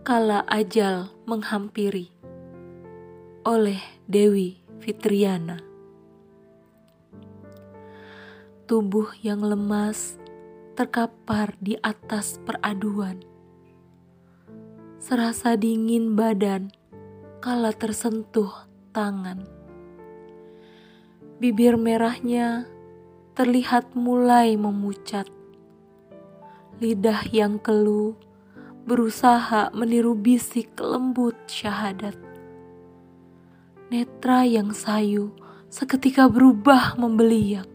Kala Ajal Menghampiri oleh Dewi Fitriana. Tubuh yang lemas terkapar di atas peraduan. Serasa dingin badan kala tersentuh tangan. Bibir merahnya terlihat mulai memucat. Lidah yang keluh berusaha meniru bisik lembut syahadat. Netra yang sayu seketika berubah membeliak.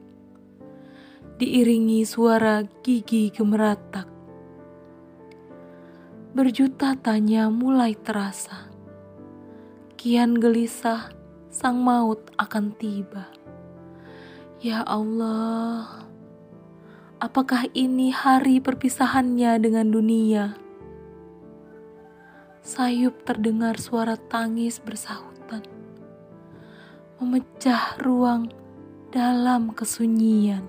Diiringi suara gigi gemeratak. Berjuta tanya mulai terasa. Kian gelisah sang maut akan tiba. Ya Allah, apakah ini hari perpisahannya dengan dunia? Sayup terdengar suara tangis bersahutan, memecah ruang dalam kesunyian.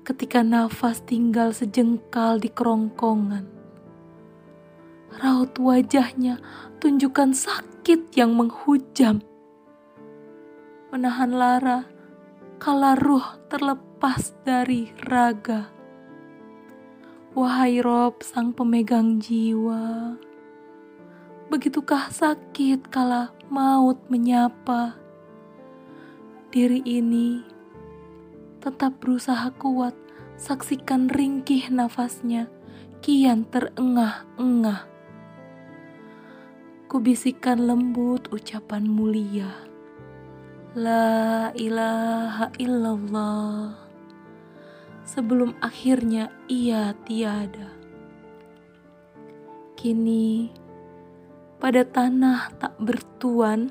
Ketika nafas tinggal sejengkal di kerongkongan, raut wajahnya tunjukkan sakit yang menghujam. Menahan lara, kala ruh terlepas dari raga. Wahai Rob, sang pemegang jiwa. Begitukah sakit kala maut menyapa? Diri ini tetap berusaha kuat, saksikan ringkih nafasnya, kian terengah-engah. Kubisikan lembut ucapan mulia. La ilaha illallah. Sebelum akhirnya ia tiada. Kini pada tanah tak bertuan,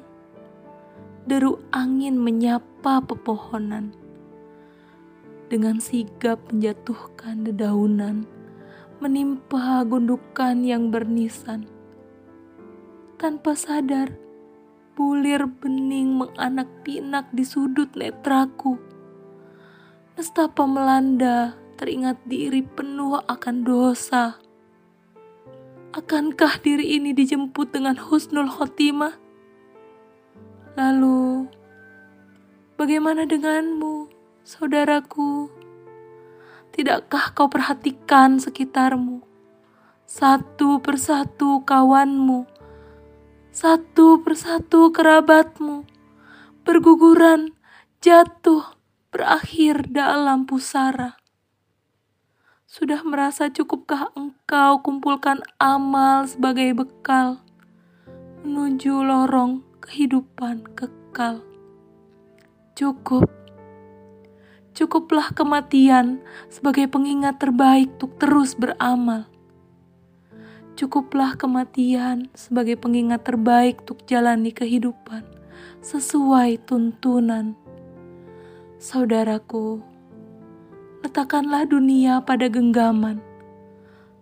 deru angin menyapa pepohonan. Dengan sigap menjatuhkan dedaunan, menimpa gundukan yang bernisan. Tanpa sadar, bulir bening menganak pinak di sudut netraku. Nestapa melanda, teringat diri penuh akan dosa Akankah diri ini dijemput dengan husnul khotimah? Lalu, bagaimana denganmu, saudaraku? Tidakkah kau perhatikan sekitarmu? Satu persatu kawanmu, satu persatu kerabatmu, berguguran, jatuh, berakhir dalam pusara. Sudah merasa cukupkah engkau kumpulkan amal sebagai bekal menuju lorong kehidupan kekal? Cukup. Cukuplah kematian sebagai pengingat terbaik untuk terus beramal. Cukuplah kematian sebagai pengingat terbaik untuk jalani kehidupan sesuai tuntunan. Saudaraku, letakkanlah dunia pada genggaman,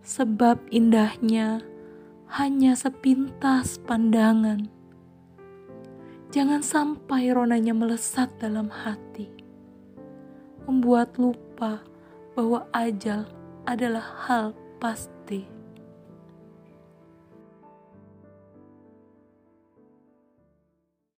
sebab indahnya hanya sepintas pandangan. Jangan sampai ronanya melesat dalam hati, membuat lupa bahwa ajal adalah hal pasti.